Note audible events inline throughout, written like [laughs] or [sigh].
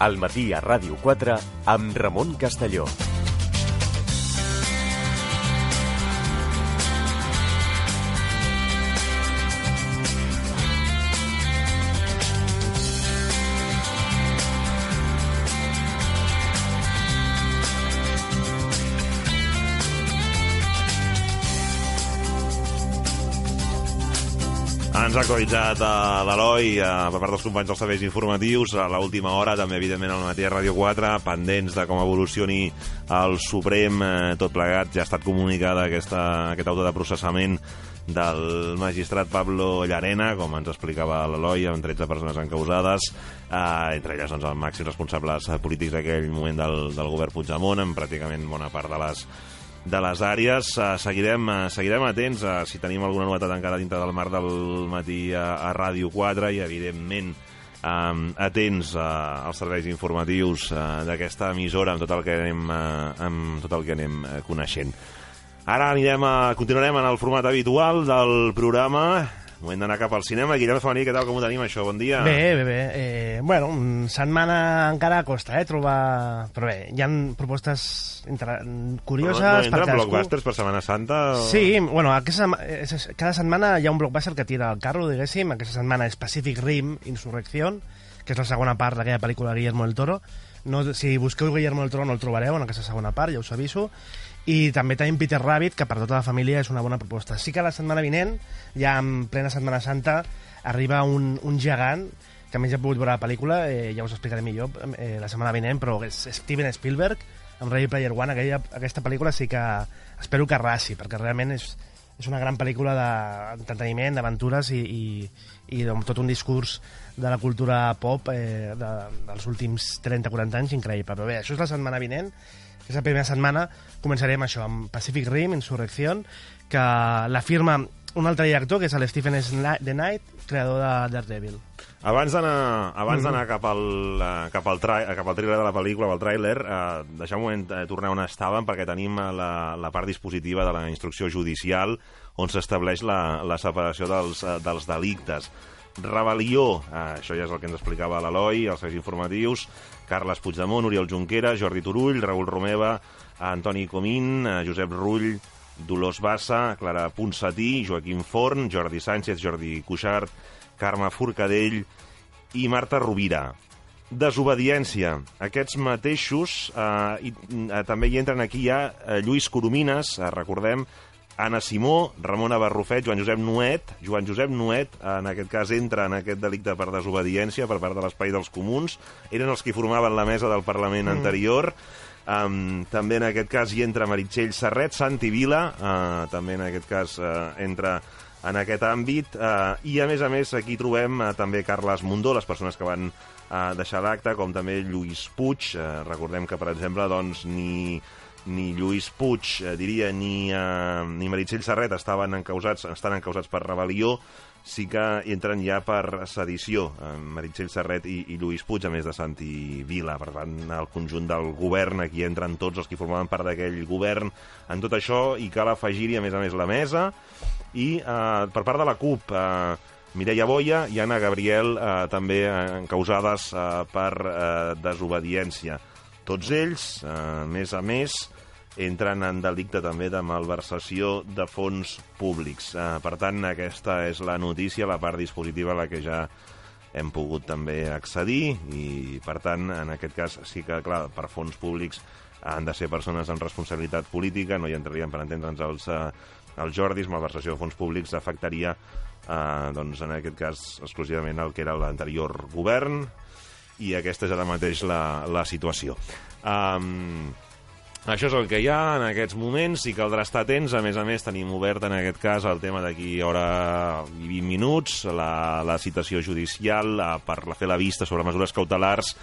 al matí a Ràdio 4 amb Ramon Castelló. Ha actualitzat a l'Eloi eh, per part dels companys dels serveis informatius. A l'última hora, també evidentment al matí a Ràdio 4, pendents de com evolucioni el Suprem, eh, tot plegat, ja ha estat comunicada aquesta, aquest auto de processament del magistrat Pablo Llarena, com ens explicava l'Eloi, amb 13 persones encausades, eh, entre elles doncs, els màxims responsables polítics d'aquell moment del, del govern Puigdemont, amb pràcticament bona part de les de les àrees. Uh, seguirem, uh, seguirem atents uh, si tenim alguna novetat encara dintre del mar del matí a, a Ràdio 4 i, evidentment, um, atents uh, als serveis informatius uh, d'aquesta emissora amb tot el que anem, uh, amb tot el que anem uh, coneixent. Ara anirem a, continuarem en el format habitual del programa Moment d'anar cap al cinema. Guillem Femení, què tal, com ho tenim, això? Bon dia. Bé, bé, bé. Eh, bueno, setmana encara costa, eh, trobar... Però bé, hi han propostes inter... curioses no, no per cadascú. blockbusters per Setmana Santa? O... Sí, bueno, aquesta, setma- cada setmana hi ha un blockbuster que tira el carro, diguéssim. Aquesta setmana és Pacific Rim, Insurrección, que és la segona part d'aquella pel·lícula de Guillermo del Toro. No, si busqueu Guillermo del Toro no el trobareu en aquesta segona part, ja us aviso. I també tenim Peter Rabbit, que per tota la família és una bona proposta. Sí que la setmana vinent, ja en plena Setmana Santa, arriba un, un gegant, que a més ja he pogut veure la pel·lícula, eh, ja us explicaré millor eh, la setmana vinent, però és Steven Spielberg, amb Ready Player One, aquella, aquesta pel·lícula sí que espero que arrasi, perquè realment és, és una gran pel·lícula d'entreteniment, d'aventures i, i, i amb tot un discurs de la cultura pop eh, de, dels últims 30-40 anys increïble. Però bé, això és la setmana vinent, que és la primera setmana, començarem això amb Pacific Rim, Insurrección, que la firma un altre director, que és el Stephen The Knight, creador de Daredevil. Abans d'anar abans Mhm. d'anar cap al eh, cap al tra cap al trailer de la pel·lícula, al tràiler, eh, deixem un moment eh, tornar on estàvem perquè tenim eh, la, la part dispositiva de la instrucció judicial on s'estableix la, la separació dels, eh, dels delictes. Rebel·lió, eh, això ja és el que ens explicava l'Eloi, els seus informatius, Carles Puigdemont, Oriol Junqueras, Jordi Turull, Raül Romeva, Antoni Comín, eh, Josep Rull, Dolors Bassa, Clara Ponsatí, Joaquim Forn, Jordi Sánchez, Jordi Cuixart, Carme Forcadell i Marta Rovira. Desobediència. Aquests mateixos eh, i, eh, també hi entren aquí ja eh, Lluís Coromines, eh, recordem, Anna Simó, Ramona Barrufet, Joan Josep Nuet. Joan Josep Nuet, en aquest cas, entra en aquest delicte per desobediència per part de l'Espai dels Comuns. Eren els que formaven la mesa del Parlament mm. anterior. Um, també en aquest cas hi entra Meritxell Serret, Santi Vila, uh, també en aquest cas uh, entra en aquest àmbit, uh, i a més a més aquí trobem uh, també Carles Mundó, les persones que van uh, deixar l'acte, com també Lluís Puig, uh, recordem que per exemple doncs, ni, ni Lluís Puig, eh, diria, ni, eh, ni Meritxell Serret estaven encausats, estan encausats per rebel·lió, sí que entren ja per sedició, eh, Meritxell Serret i, i Lluís Puig, a més de Santi Vila. Per tant, el conjunt del govern, aquí entren tots els que formaven part d'aquell govern en tot això, i cal afegir-hi, a més a més, la mesa, i eh, per part de la CUP, eh, Mireia Boia i Anna Gabriel eh, també encausades eh, per eh, desobediència. Tots ells, a més a més, entren en delicte també de malversació de fons públics. Eh, per tant, aquesta és la notícia, la part dispositiva a la que ja hem pogut també accedir i, per tant, en aquest cas sí que, clar, per fons públics han de ser persones amb responsabilitat política, no hi entrarien per entendre'ns els, eh, els Jordis, malversació de fons públics afectaria, eh, doncs, en aquest cas, exclusivament el que era l'anterior govern, i aquesta és ara mateix la, la situació. Um, això és el que hi ha en aquests moments i caldrà estar atents. A més a més, tenim obert en aquest cas el tema d'aquí hora i 20 minuts, la, la citació judicial eh, per la- fer la vista sobre mesures cautelars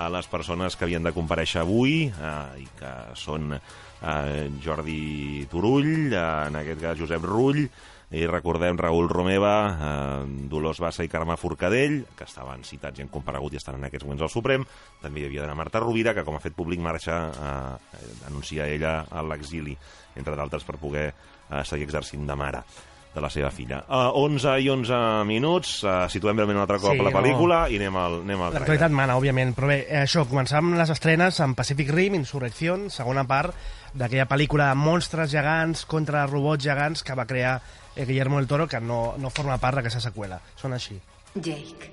a les persones que havien de compareixer avui eh, i que són eh, Jordi Turull, eh, en aquest cas Josep Rull, i recordem Raül Romeva, eh, Dolors Bassa i Carme Forcadell, que estaven citats i han comparegut i estan en aquests moments al Suprem. També hi havia d'anar Marta Rovira, que com ha fet públic marxa, eh, anuncia ella a l'exili, entre d'altres per poder eh, seguir exercint de mare. de la seva filla. Uh, 11 i 11 minuts, uh, situem breument un altre cop Sí, la no. pel·lícula i anem al, anem al trailer. L'actualitat mana, òbviament, però bé, eh, això, començàvem les estrenes amb Pacific Rim, Insurrección, segona part d'aquella pel·lícula de monstres gegants contra robots gegants que va crear eh, Guillermo del Toro, que no, no forma part d'aquesta seqüela. Són així. Jake.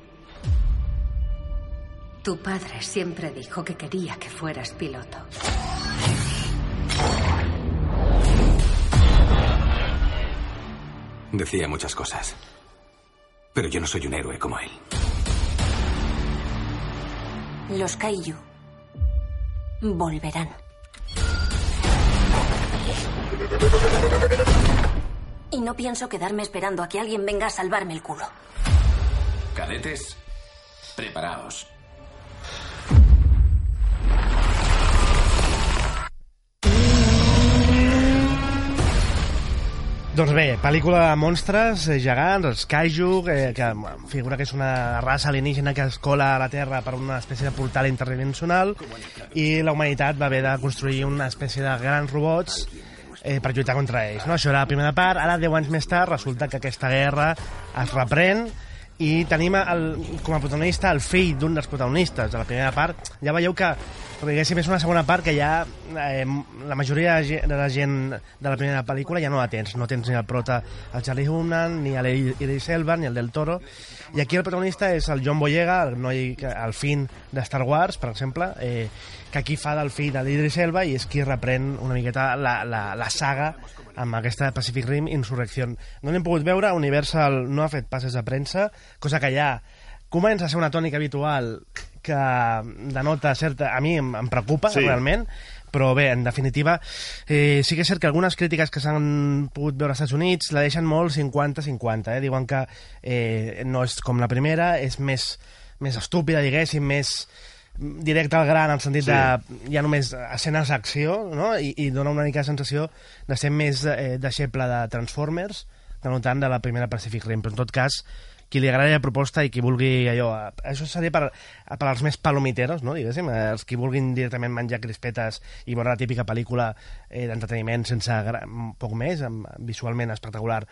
Tu padre siempre dijo que quería que fueras piloto. Decía muchas cosas. Pero yo no soy un héroe como él. Los Kaiju volverán. Y no pienso quedarme esperando a que alguien venga a salvarme el culo. Cadetes, preparaos. Doncs bé, pel·lícula de monstres eh, gegants, els kaiju, eh, que figura que és una raça alienígena que es cola a la Terra per una espècie de portal interdimensional i la humanitat va haver de construir una espècie de grans robots eh, per lluitar contra ells. No? Això era la primera part. Ara, 10 anys més tard, resulta que aquesta guerra es reprèn i tenim el, com a protagonista el fill d'un dels protagonistes de la primera part. Ja veieu que, diguéssim, és una segona part que ja eh, la majoria de la gent de la primera pel·lícula ja no la tens. No tens ni el prota, el Charlie Hunnam, ni l'Idris Elba, ni el del Toro. I aquí el protagonista és el John Boyega, el, noi, el fill de Star Wars, per exemple, eh, que aquí fa del fill de l'Idris Elba i és qui reprèn una miqueta la, la, la saga amb aquesta Pacific Rim Insurrección. No n'hem pogut veure, Universal no ha fet passes de premsa, cosa que ja comença a ser una tònica habitual que denota certa... A mi em, em preocupa, sí. realment, però bé, en definitiva, eh, sí que és cert que algunes crítiques que s'han pogut veure als Estats Units la deixen molt 50-50, eh? diuen que eh, no és com la primera, és més, més estúpida, diguéssim, més directe al gran, en el sentit Sí. de ja només escenes d'acció, no? I, i dona una mica la sensació de ser més eh, deixeble de Transformers que no tant de la primera Pacific Rim, però en tot cas qui li agradi la proposta i qui vulgui allò... eh, Això seria per, per als més palomiteros, no? diguéssim, eh, els qui vulguin directament menjar crispetes i veure la típica pel·lícula eh, d'entreteniment sense gra- poc més, amb, visualment espectacular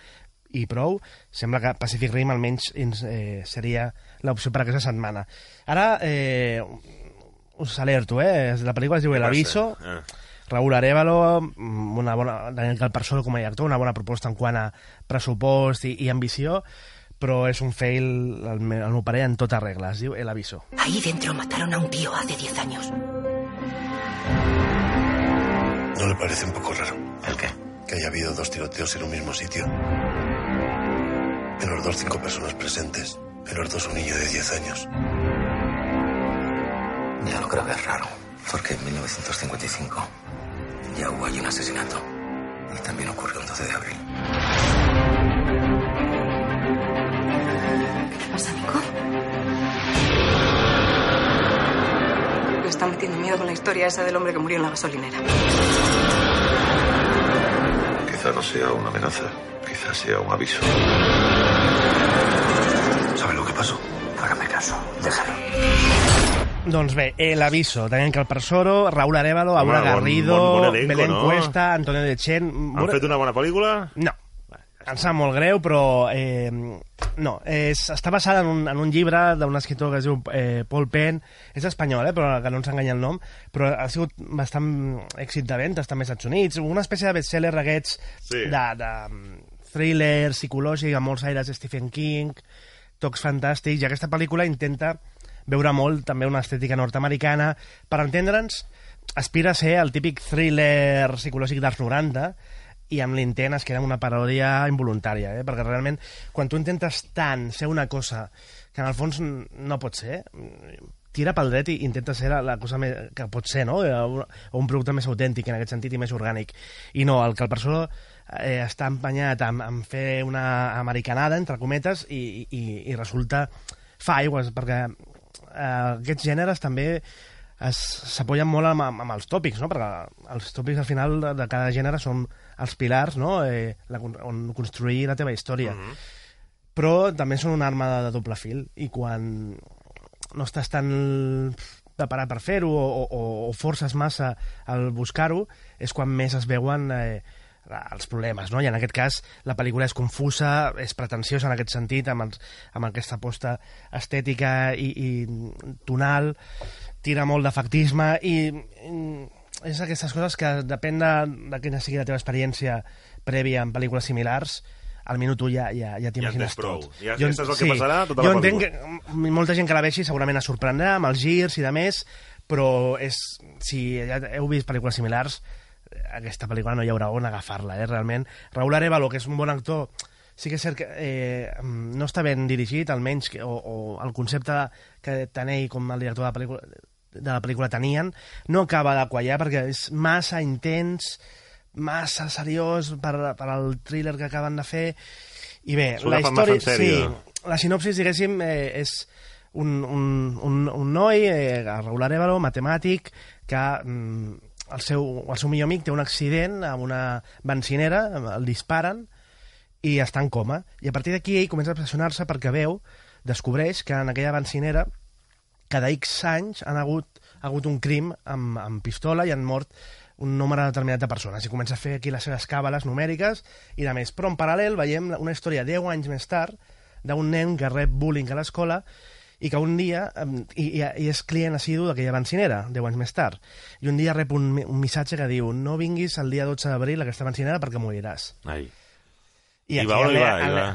i prou, sembla que Pacific Rim almenys ins- eh, seria l'opció per aquesta setmana. Ara, eh, us alerto, eh? La pel·lícula es diu El Aviso, Eh. Raúl Arevalo, mm, una bona, Daniel Calparsoro com a director, una bona proposta en quant a pressupost i, i ambició, però és un fail, al, me- al meu parer, en tota regla. Es diu El Aviso. Ahí dentro mataron a un tío hace 10 años. ¿No le parece un poco raro ¿El qué? que haya habido dos tiroteos en un mismo sitio? En los dos cinco personas presentes. En los dos un niño de 10 años. Ya no creo que es raro. Porque en 1955 ya hubo allí un asesinato. Y también ocurrió el 12 de abril. ¿Qué pasa, Nico? Le está metiendo miedo con la historia esa del hombre que murió en la gasolinera. Quizá no sea una amenaza. Quizá sea un aviso. ¿Sabe lo que pasó? Hágame caso. Déjalo. Doncs bé, El Aviso, Daniel Calparsoro, Raúl Arevalo, Home, Aura bon- Garrido, bon- bon elenco, Belén no? Cuesta, Antonio de Chen... Han fet una bona pel·lícula? No. Em sap molt greu, però eh, no. És, està basada en un, en un llibre d'un escriptor que es diu eh, Paul Penn. És espanyol, eh, però que no ens enganya el nom. Però ha sigut bastant èxit de ventes també als Estats Units. Una espècie de bestseller d'aquests Sí. de, de thriller psicològic, amb molts aires de Stephen King, tocs fantàstics, i aquesta pel·lícula intenta veure molt també una estètica nord-americana. Per entendre'ns, aspira a ser el típic thriller psicològic dels 90 i amb l'intent es queda una paròdia involuntària, eh? perquè realment quan tu intentes tant ser una cosa que en el fons no pot ser, tira pel dret i intenta ser la, la cosa més, que pot ser, no? Eh, Un, producte més autèntic en aquest sentit i més orgànic. I no, el que el persona eh, està empenyat amb, amb fer una americanada, entre cometes, i, i, i resulta fa aigües, perquè eh, aquests gèneres també es- s'apoyen molt amb, amb, amb els tòpics, no? perquè els tòpics al final de, de cada gènere són els pilars no? eh, la, on construir la teva història. Mm -hmm. Però també són una arma de, de doble fil i quan no estàs tan preparat per fer-ho o, o, o forces massa al buscar-ho és quan més es veuen eh, els problemes, no? I en aquest cas la pel·lícula és confusa, és pretensiosa en aquest sentit, amb, els, amb aquesta aposta estètica i, i tonal, tira molt d'efectisme i, i és aquestes coses que depèn de, de quina sigui la teva experiència prèvia en pel·lícules similars, al minut 1 ja, ja, ja t'imagines prou. tot. Ja- ja saps el que passarà tota jo la entenc que mm, molta gent que la vegi segurament es sorprendrà amb els girs i de més, però és, si ja heu vist pel·lícules similars, aquesta pel·lícula no hi haurà on agafar-la, eh, realment. Raúl Arevalo, que és un bon actor, sí que és cert que eh, no està ben dirigit, almenys, que, o, o el concepte que tant ell com el director de la pel·lícula, de la pel·lícula tenien, no acaba de quallar perquè és massa intens, massa seriós per, per al thriller que acaben de fer i bé, la història sí, la sinopsis diguéssim eh, és un, un, un, un noi eh, Raúl Arevalo, matemàtic que mm, el, seu, el seu millor amic té un accident amb una bencinera el disparen i està en coma i a partir d'aquí ell comença a obsessionar-se perquè veu, descobreix que en aquella bencinera cada X anys han hagut, ha hagut un crim amb, amb pistola i han mort un nombre determinat de persones i comença a fer aquí les seves càbales numèriques i de més. Però en paral·lel veiem una història 10 anys més tard d'un nen que rep bullying a l'escola i que un dia, i, i, i és client assidu d'aquella bencinera, 10 anys més tard, i un dia rep un, un missatge que diu no vinguis el dia 12 d'abril a aquesta bencinera perquè moriràs. Ai. I, I va o no hi el- va? Va.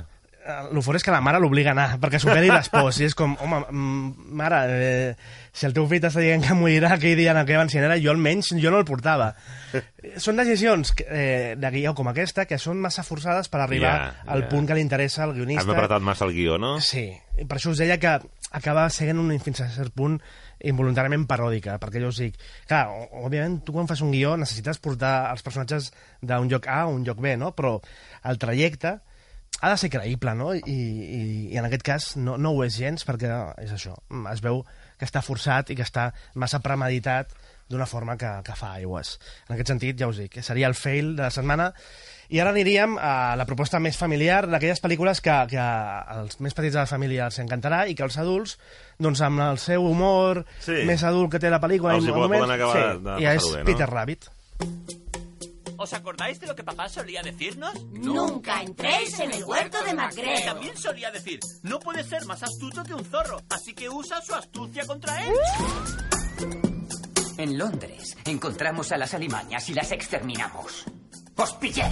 El fort és que la mare l'obliga a anar, perquè superi l'espòs, i és com, home, mm, mare, eh, si el teu fill t'està dient que morirà aquell dia en aquella bencinera, jo almenys jo no el portava. [laughs] són decisions que, eh, de guió com aquesta que són massa forçades per arribar Ja, al ja. punt que li interessa al guionista. Hem apretat massa el guió, no? Sí, i per això us deia que acaba sent un, fins a cert punt involuntàriament paròdica, perquè jo us dic, clar, òbviament tu quan fas un guió necessites portar els personatges d'un lloc A a un lloc B, no? però el trajecte ha de ser creïble, no? I, i, i en aquest cas no, no ho és gens perquè és això, es veu que està forçat i que està massa premeditat d'una forma que, que fa aigües. En aquest sentit, ja us dic, seria el fail de la setmana. I ara aniríem a la proposta més familiar d'aquelles pel·lícules que, que als més petits de la família els encantarà i que els adults, doncs amb el seu humor Sí. més adult que té la pel·lícula... Els hi poden acabar sí, de i és passar-ho bé, no? Peter Rabbit. ¿Os acordáis de lo que papá solía decirnos? Nunca entréis en el huerto de Macreo. también solía decir, no puede ser más astuto que un zorro, así que usa su astucia contra él. En Londres encontramos a las alimañas y las exterminamos. ¡Os pillé!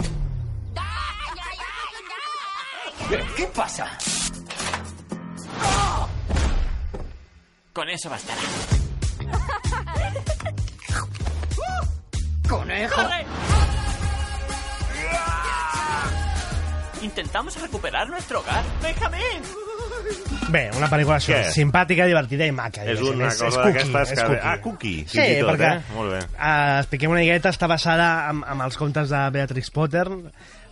¿Qué, qué pasa? Con eso bastará. ¡Conejo! ¡Corre! Intentamos recuperar nuestro hogar. ¡Benjamín! Bé, una pel·lícula això, Què? simpàtica, divertida i maca. És diguéssim. una és, cosa d'aquestes és que... cookie. Ah, cookie, Sí, i tot, perquè, eh? Molt bé. Uh, expliquem una miqueta, està basada amb, amb els contes de Beatrix Potter,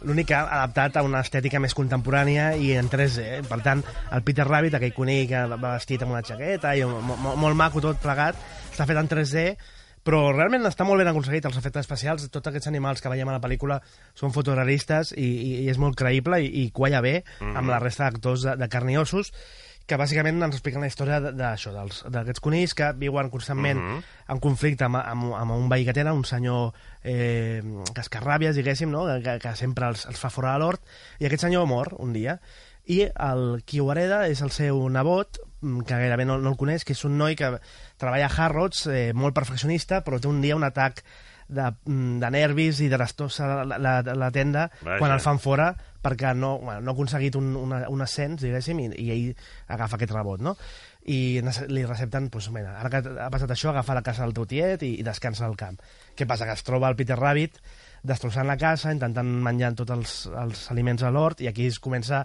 l'únic que ha adaptat a una estètica més contemporània i en 3D. Eh? Per tant, el Peter Rabbit, aquell conill que va vestit amb una jaqueta i mo- mo- molt maco tot plegat, està fet en 3D, però realment està molt ben aconseguit els efectes especials, tots aquests animals que veiem a la pel·lícula són fotorealistes i, i, i és molt creïble i, i qualla bé Mhm. amb la resta d'actors de, de carn i ossos que bàsicament ens expliquen la història d'això, d'aquests conills que viuen constantment Mhm. en conflicte amb, amb, amb un veí que tenen, un senyor eh, cascarràbies, diguéssim, no? que, que sempre els, els fa fora de l'hort, i aquest senyor mor un dia, i el qui ho hereda és el seu nebot, mm, que gairebé no, no el coneix, que és un noi que treballa a Harrods, eh, molt perfeccionista, però té un dia un atac de, mm, de nervis i de destrossa la, la, la tenda Vaja. quan el fan fora perquè no, bueno, no ha aconseguit un, una, un ascens, diguéssim, i, i ell agafa aquest rebot, no? I li recepten, doncs, mira, ara que ha passat això, agafa la casa del teu tiet i, i descansa al camp. Què passa? Que es troba el Peter Rabbit destrossant la casa, intentant menjar tots els, els aliments a l'hort, i aquí es comença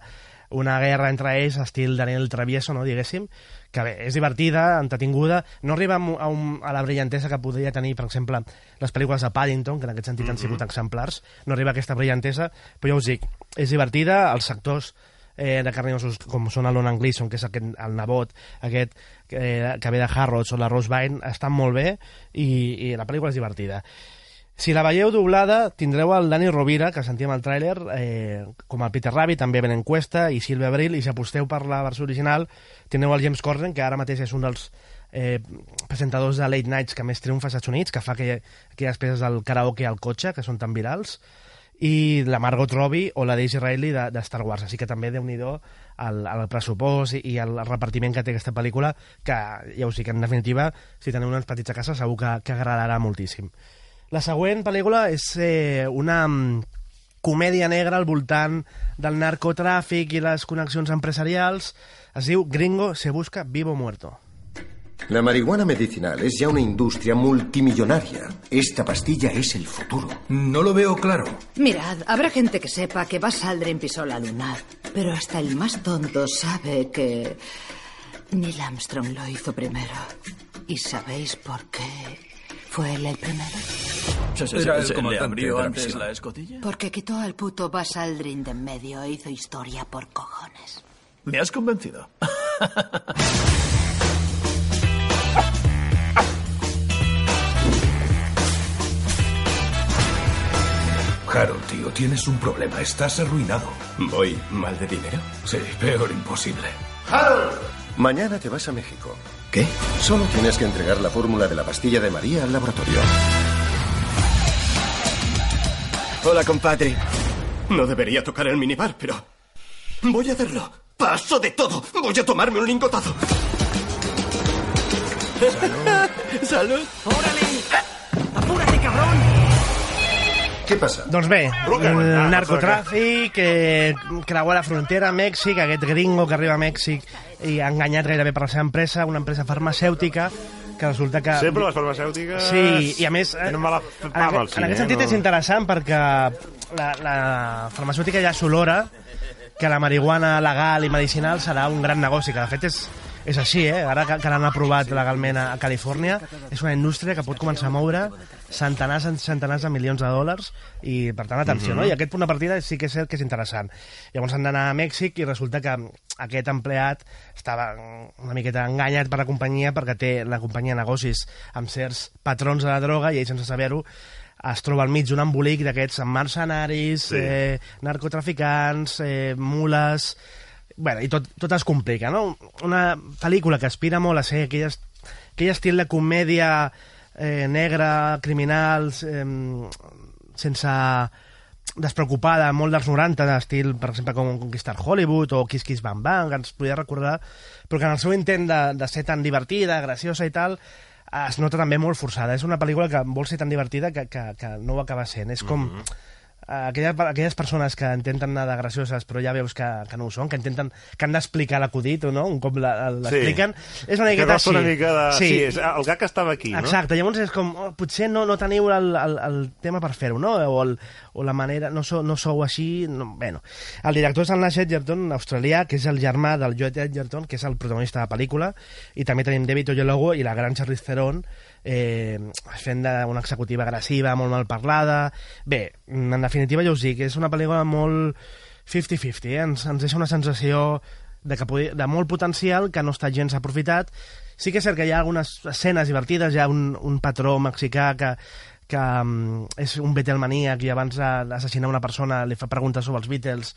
una guerra entre ells, estil Daniel Travieso, no, diguéssim, que bé, és divertida, entretinguda, no arriba a, un- a, la brillantesa que podria tenir, per exemple, les pel·lícules de Paddington, que en aquest sentit han sigut exemplars, no arriba a aquesta brillantesa, però ja us dic, és divertida, els sectors eh, de carniosos com són el Lonan Gleason, que és aquest, el nebot, aquest eh, que ve de Harrods o la Rose Byrne, estan molt bé i, i la pel·lícula és divertida. Si la veieu doblada, tindreu el Dani Rovira, que sentíem al tràiler, eh, com el Peter Rabbit, també Ben Encuesta, i Silvia Abril, i si aposteu per la versió original, tindreu el James Corden, que ara mateix és un dels eh, presentadors de Late Nights que més triomfa als Estats Units, que fa aquella, aquelles peces del karaoke al cotxe, que són tan virals, i la Margot Robbie o la Daisy Ridley de, de Star Wars. Així que també déu nhi el, el pressupost i, i el repartiment que té aquesta pel·lícula, que ja us dic, en definitiva, si teniu uns petits a casa segur que, que agradarà moltíssim. La següent pel·lícula és eh, una mm, comèdia negra al voltant del narcotràfic i les connexions empresarials. Es diu Gringo se busca vivo o muerto. La marihuana medicinal es ya una industria multimillonaria. Esta pastilla es el futuro. No lo veo claro. Mirad, habrá gente que sepa que Buzz Aldrin pisó la luna, pero hasta el más tonto sabe que Neil Armstrong lo hizo primero. ¿Y sabéis por qué fue él el primero? ¿Era el comandante de la antes la escotilla? Porque quitó al puto Buzz Aldrin de en medio e hizo historia por cojones. Me has convencido. Harold, tío, tienes un problema. Estás arruinado. ¿Voy mal de dinero? Sí, peor imposible. ¡Harold! Mañana te vas a México. ¿Qué? Solo tienes que entregar la fórmula de la pastilla de María al laboratorio. Hola, compadre. No debería tocar el minibar, pero... Voy a hacerlo. Paso de todo. Voy a tomarme un lingotazo. Salud. [laughs] Salud. ¡Órale! ¡Apúrate, cabrón! Què passa? Doncs bé, el ah, narcotràfic, eh, creuar la frontera a Mèxic, aquest gringo que arriba a Mèxic i ha enganyat gairebé per la seva empresa, una empresa farmacèutica, que resulta que... Sempre les farmacèutiques... Sí, i a més... eh, mala en, fama cine, en aquest sentit no? és interessant perquè la, la farmacèutica ja s'olora que la marihuana legal i medicinal serà un gran negoci, que de fet és, és així, eh? ara que, que l'han aprovat legalment a, a Califòrnia, és una indústria que pot començar a moure centenars i centenars de milions de dòlars i, per tant, atenció, Mhm. no? I aquest punt de partida sí que és cert que és interessant. Llavors han d'anar a Mèxic i resulta que aquest empleat estava una miqueta enganyat per la companyia perquè té la companyia negocis amb certs patrons de la droga i ell, sense saber-ho, es troba al mig d'un embolic d'aquests mercenaris, Sí. eh, narcotraficants, eh, mules... Bueno, i tot, tot es complica, no? Una pel·lícula que aspira molt a ser aquell, aquell estil de comèdia eh, negra, criminal, eh, sense despreocupada, molt dels 90, d'estil, per exemple, com Conquistar Hollywood o Kiss Kiss Bang Bang, que ens podria recordar, però que en el seu intent de, de ser tan divertida, graciosa i tal, es nota també molt forçada. És una pel·lícula que vol ser tan divertida que, que, que no ho acaba sent. És com... Mm -hmm aquelles, aquelles persones que intenten anar de gracioses però ja veus que, que no ho són, que intenten que han d'explicar l'acudit o no, un cop l'expliquen, és una Que miqueta així. una mica de... Sí, és, el gag estava aquí, no? Exacte, llavors és com, oh, potser no, no teniu el, el, el tema per fer-ho, no? O, el, o la manera, no, sou, no sou així... No, bueno, el director és el Nash Edgerton, australià, que és el germà del Joe Edgerton, que és el protagonista de la pel·lícula, i també tenim David Oyelowo i la gran Charlize Theron, eh, fent d'una executiva agressiva, molt mal parlada... Bé, en definitiva, ja us dic, és una pel·lícula molt 50-50, eh? ens, ens deixa una sensació de, que, de molt potencial que no està gens aprofitat. Sí que és cert que hi ha algunes escenes divertides, hi ha un, un patró mexicà que, que um, és un Beatlemaníac i abans d'assassinar una persona li fa preguntes sobre els Beatles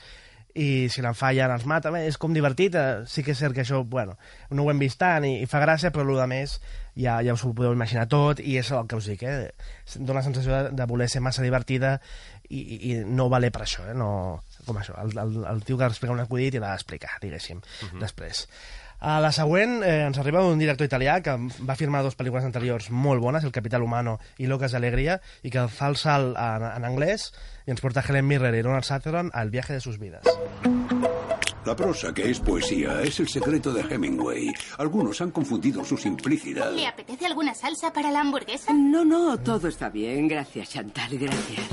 i si l'enfallen els mata. Bé, és com divertit, eh? sí que és cert que això, bueno, no ho hem vist tant i, i fa gràcia, però el de més ja, ja us ho podeu imaginar tot i és el que us dic, eh? dona la sensació de, de voler ser massa divertida i, i, i no valer per això, eh? no, com això, el, el, el tio que explica un acudit i l'ha d'explicar, diguéssim, després. A la següent eh, ens arriba un director italià que va firmar dues pel·lícules anteriors molt bones, El Capital Humano i Locas de Alegría, i que fa el salt en, en anglès i ens porta Helen Mirren i Ronald Sutherland al viaje de sus vidas. La prosa, que es poesía, es el secreto de Hemingway. Algunos han confundido su simplicidad. ¿Le apetece alguna salsa para la hamburguesa? No, no, todo está bien. Gracias, Chantal, gracias.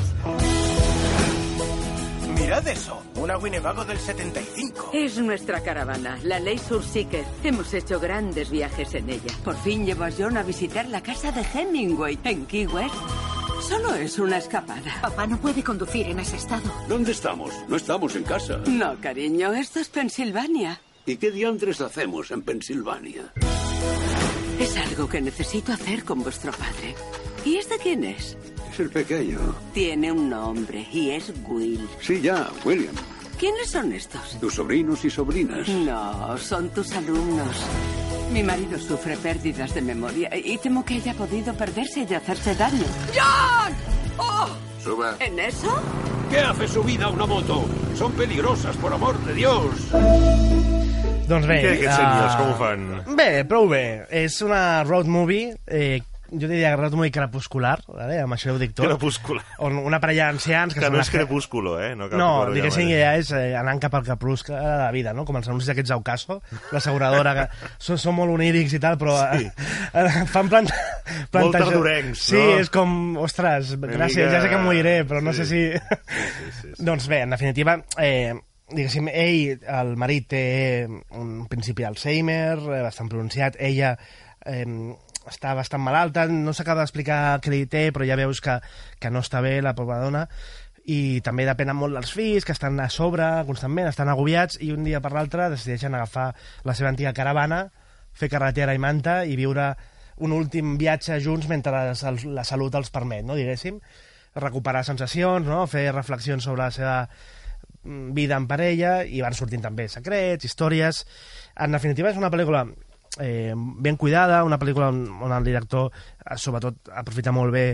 Mirad eso, una Winnebago del 75. Es nuestra caravana, la Ley Surseeker. Hemos hecho grandes viajes en ella. Por fin llevo a John a visitar la casa de Hemingway en Key West. Solo es una escapada. Papá no puede conducir en ese estado. ¿Dónde estamos? No estamos en casa. No, cariño, esto es Pensilvania. ¿Y qué diantres hacemos en Pensilvania? Es algo que necesito hacer con vuestro padre. ¿Y este quién es? Es el pequeño. Tiene un nombre y es Will. Sí, ya, William. ¿Quiénes son estos? Tus sobrinos y sobrinas. No, son tus alumnos. Mi marido sufre pérdidas de memoria y temo que haya podido perderse y hacerse daño. ¡John! ¡Oh! Suba. ¿En eso? ¿Qué hace subida a una moto? Son peligrosas, por amor de Dios. Doncs bé... Què, aquests eh, com ho fan? Bé, prou bé. És una road movie, eh, jo diria road movie crepuscular, vale? amb això ho dic tot. Crepuscular. On una parella d'ancians... Que són no és crepúsculo, eh? No, No, que diguéssim que ja és eh, anant cap al crepuscle de la vida, no? Com els anuncis d'aquests Aucaso, l'asseguradora, que són, són molt onírics i tal, però Sí. eh, fan planta, Molt tardorencs, Sí, no? és com, ostres, Una gràcies, mica- ja sé que moriré, però no Sí. sé si... sí, Doncs bé, en definitiva, eh, diguéssim, ell, el marit, té un principi d'Alzheimer, eh, bastant pronunciat, ella eh, està bastant malalta, no s'acaba d'explicar què li té, però ja veus que, que no està bé la pobra dona, i també depenen molt dels fills, que estan a sobre constantment, estan agobiats, i un dia per l'altre decideixen agafar la seva antiga caravana, fer carretera i manta i viure un últim viatge junts mentre la, la salut els permet, no, diguéssim, recuperar sensacions, no? fer reflexions sobre la seva mm, vida en parella i van sortint també secrets, històries... En definitiva, és una pel·lícula eh, ben cuidada, una pel·lícula on, on el director, eh, sobretot, aprofita molt bé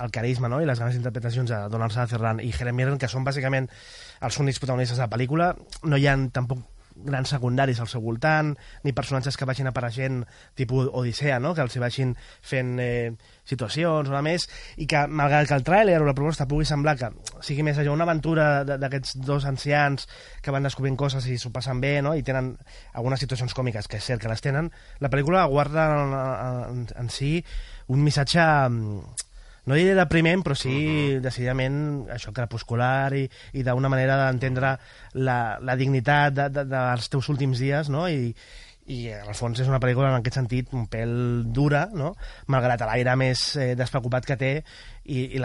el carisma no? i les grans interpretacions de Donald Sutherland i Helen Mirren, que són bàsicament els únics protagonistes de la pel·lícula. No hi ha tampoc grans secundaris al seu voltant, ni personatges que vagin apareixent tipus Odissea, no? que els hi vagin fent eh, situacions o més, i que malgrat que el tràiler o la proposta pugui semblar que sigui més allò una aventura d'aquests dos ancians que van descobrint coses i s'ho passen bé, no? i tenen algunes situacions còmiques, que és cert que les tenen, la pel·lícula guarda en, en, en si un missatge mm, no diré depriment, però sí decididament això crepuscular i, i d'una manera d'entendre la, la dignitat de, de, dels teus últims dies, no? I, i en el fons és una pel·lícula en aquest sentit un pèl dura, no? malgrat l'aire més eh, despreocupat que té i, i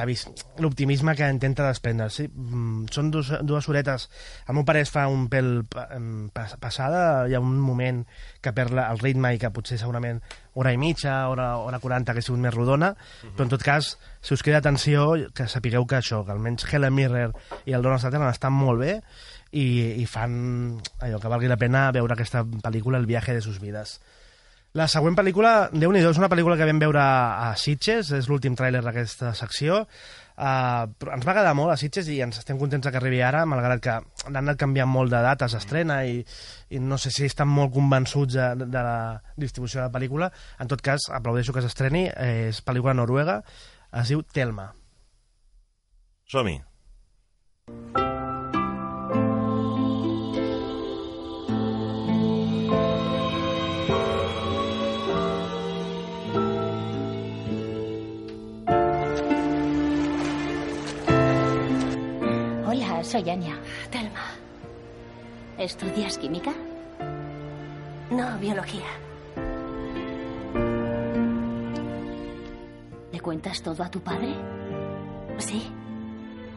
l'optimisme que intenta desprendre. Sí, mm, són dues, dues horetes, al meu pare es fa un pèl pa- pas, passada, hi ha un moment que perd el ritme i que potser segurament hora i mitja, hora, hora 40 que ha sigut més rodona, però en tot cas, si us queda atenció, que sapigueu que això, que almenys Helen Mirren i el Donald Sutherland estan molt bé i, i fan allò que valgui la pena veure aquesta pel·lícula, El viaje de sus vides. La següent pel·lícula, déu nhi és una pel·lícula que vam veure a Sitges, és l'últim tràiler d'aquesta secció. Uh, ens va agradar molt a Sitges i ens estem contents que arribi ara, malgrat que han anat canviant molt de dates, estrena, i, i no sé si estan molt convençuts de, de la distribució de la pel·lícula. En tot cas, aplaudeixo que s'estreni, eh, és pel·lícula noruega, es diu Telma. Som-hi. Hola, soy Anya. Telma. ¿Estudias química? No, biología. ¿Le cuentas todo a tu padre? Sí.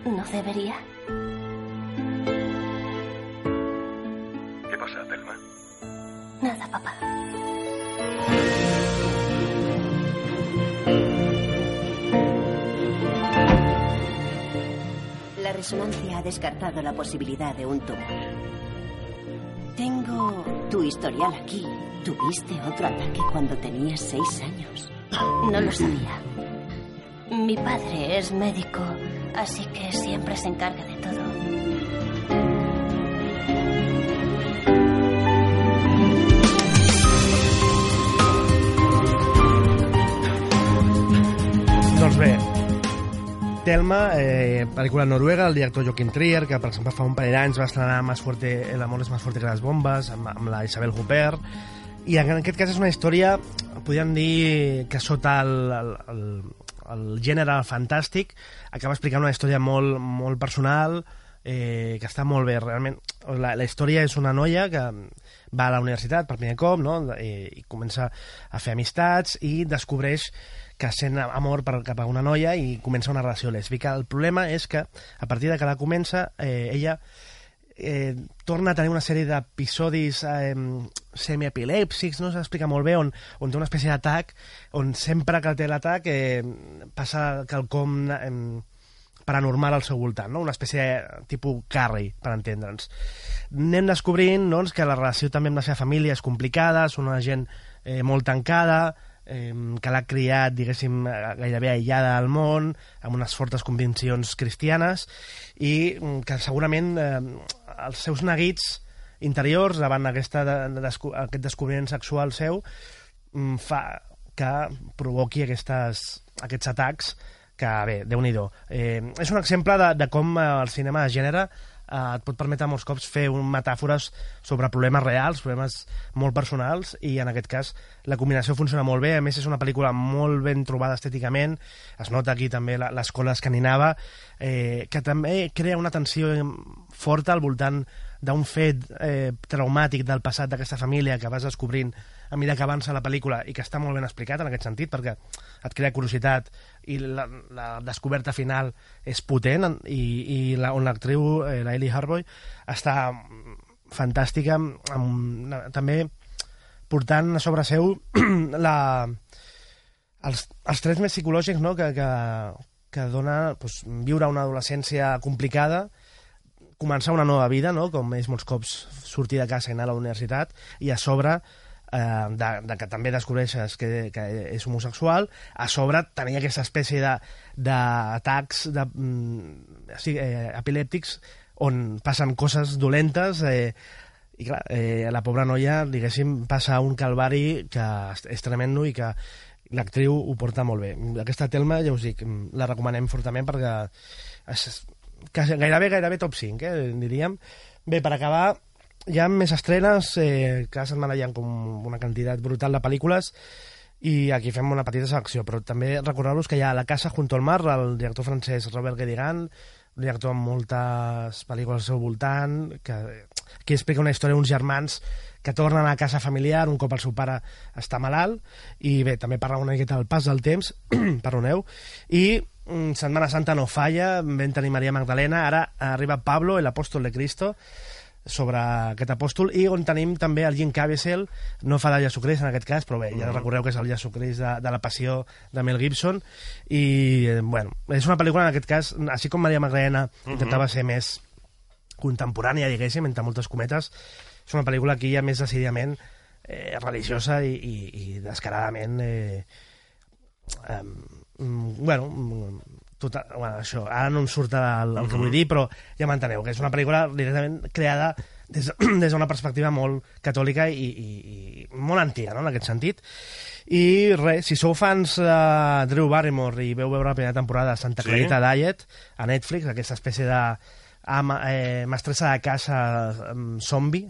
¿No debería? ¿Qué pasa, Telma? Nada, papá. Resonancia ha descartado la posibilidad de un tumor. Tengo tu historial aquí. Tuviste otro ataque cuando tenías seis años. No lo sabía. Mi padre es médico, así que siempre se encarga de Telma, eh, pel·lícula noruega, el director Joaquim Trier, que per exemple fa un parell d'anys va estrenar Más fuerte, El amor és més fuerte que les bombes, amb, amb la Isabel Huppert, i en aquest cas és una història, podríem dir que sota el, el, el, el gènere fantàstic acaba explicant una història molt, molt personal, eh, que està molt bé, realment. La, la història és una noia que va a la universitat per primer cop, no? I, i comença a fer amistats i descobreix que sent amor per, cap a una noia i comença una relació lèsbica. El problema és que, a partir de que la comença, eh, ella eh, torna a tenir una sèrie d'episodis eh, semiepilèpsics, no s'explica molt bé, on, on té una espècie d'atac, on sempre que té l'atac eh, passa quelcom eh, paranormal al seu voltant, no? una espècie de tipus Carrie, per entendre'ns. Anem descobrint doncs, que la relació també amb la seva família és complicada, són una gent eh, molt tancada, eh, que l'ha criat, diguéssim, eh, gairebé aïllada al món, amb unes fortes conviccions cristianes, i mm, que segurament eh, els seus neguits interiors davant aquesta de, de, aquest descobriment sexual seu mm, fa que provoqui aquestes, aquests atacs que, bé, déu nhi eh, És un exemple de, de com el cinema de gènere eh, et pot permetre molts cops fer un metàfores sobre problemes reals, problemes molt personals, i en aquest cas la combinació funciona molt bé. A més, és una pel·lícula molt ben trobada estèticament, es nota aquí també l'escola escaninava, eh, que també crea una tensió forta al voltant d'un fet eh, traumàtic del passat d'aquesta família que vas descobrint a mesura que avança la pel·lícula i que està molt ben explicat en aquest sentit perquè et crea curiositat i la, la descoberta final és potent i, i la, on l'actriu, eh, la Ellie Harboy, està fantàstica amb, també portant a sobre seu [clears throat] la, els, els trets més psicològics no? que, que, que dona doncs, viure una adolescència complicada començar una nova vida, no? com és molts cops sortir de casa i anar a la universitat, i a sobre eh, de, de que també descobreixes que, que és homosexual, a sobre tenir aquesta espècie d'atacs de, de, mm, sí, eh, epilèptics on passen coses dolentes eh, i clar, eh, la pobra noia, diguéssim, passa un calvari que és tremendo i que l'actriu ho porta molt bé. Aquesta Telma, ja us dic, la recomanem fortament perquè és, gairebé, gairebé top 5, eh, diríem. Bé, per acabar, hi ha més estrenes, eh, cada setmana hi ha com una quantitat brutal de pel·lícules, i aquí fem una petita selecció, però també recordar-vos que hi ha La casa junto al mar, el director francès Robert Guédigan, un director amb moltes pel·lícules al seu voltant, que aquí explica una història d'uns germans que tornen a casa familiar un cop el seu pare està malalt, i bé, també parla una miqueta del pas del temps, [clears throat] perdoneu, i mm, Setmana Santa no falla, vam tenir Maria Magdalena, ara arriba Pablo, el apòstol de Cristo, sobre aquest apòstol i on tenim també el Jim Caviezel no fa de Jesucrist en aquest cas però bé, ja mm. recordeu que és el Jesucrist de, de la passió de Mel Gibson i eh, bueno, és una pel·lícula en aquest cas així com Maria Magdalena mm -hmm. intentava ser més contemporània diguéssim, entre moltes cometes és una pel·lícula que hi ha més decididament eh, religiosa i, i, i descaradament eh, eh, bueno total, bueno, això, ara no em surt el, el que vull dir, però ja m'enteneu, que és una pel·lícula directament creada des, [clears throat] des d'una perspectiva molt catòlica i, i, i molt antiga, no?, en aquest sentit. I res, si sou fans de Drew Barrymore i veu veure la primera temporada de Santa Clarita sí. Diet a Netflix, aquesta espècie de ama, eh, mestressa de casa um, zombi,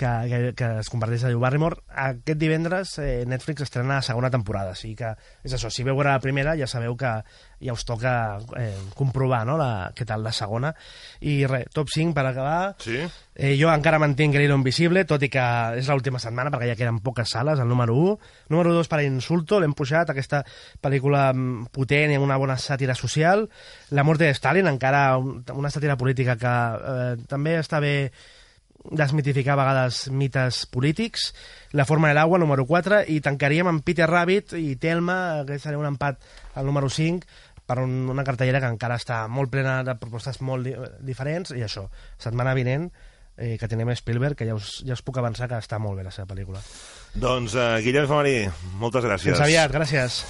que, que, que es converteix en Barrymore. Aquest divendres eh, Netflix estrena la segona temporada, així que és això, si veu la primera ja sabeu que ja us toca eh, comprovar no, la, què tal la segona. I res, top 5 per acabar. Sí. Eh, jo encara mantinc Grilo Invisible, tot i que és l'última setmana, perquè ja queden poques sales, el número 1. Número 2 per Insulto, l'hem pujat, aquesta pel·lícula mm, potent i amb una bona sàtira social. La mort de Stalin, encara una sàtira política que eh, també està bé desmitificar a vegades mites polítics, La forma de l'aigua, número 4, i tancaríem amb Peter Rabbit i Telma, que seria un empat al número 5, per un, una cartellera que encara està molt plena de propostes molt di diferents, i això, setmana vinent, eh, que tenim Spielberg, que ja us, ja us puc avançar que està molt bé la seva pel·lícula. Doncs, uh, Guillem Famarí, moltes gràcies. Fins aviat, gràcies.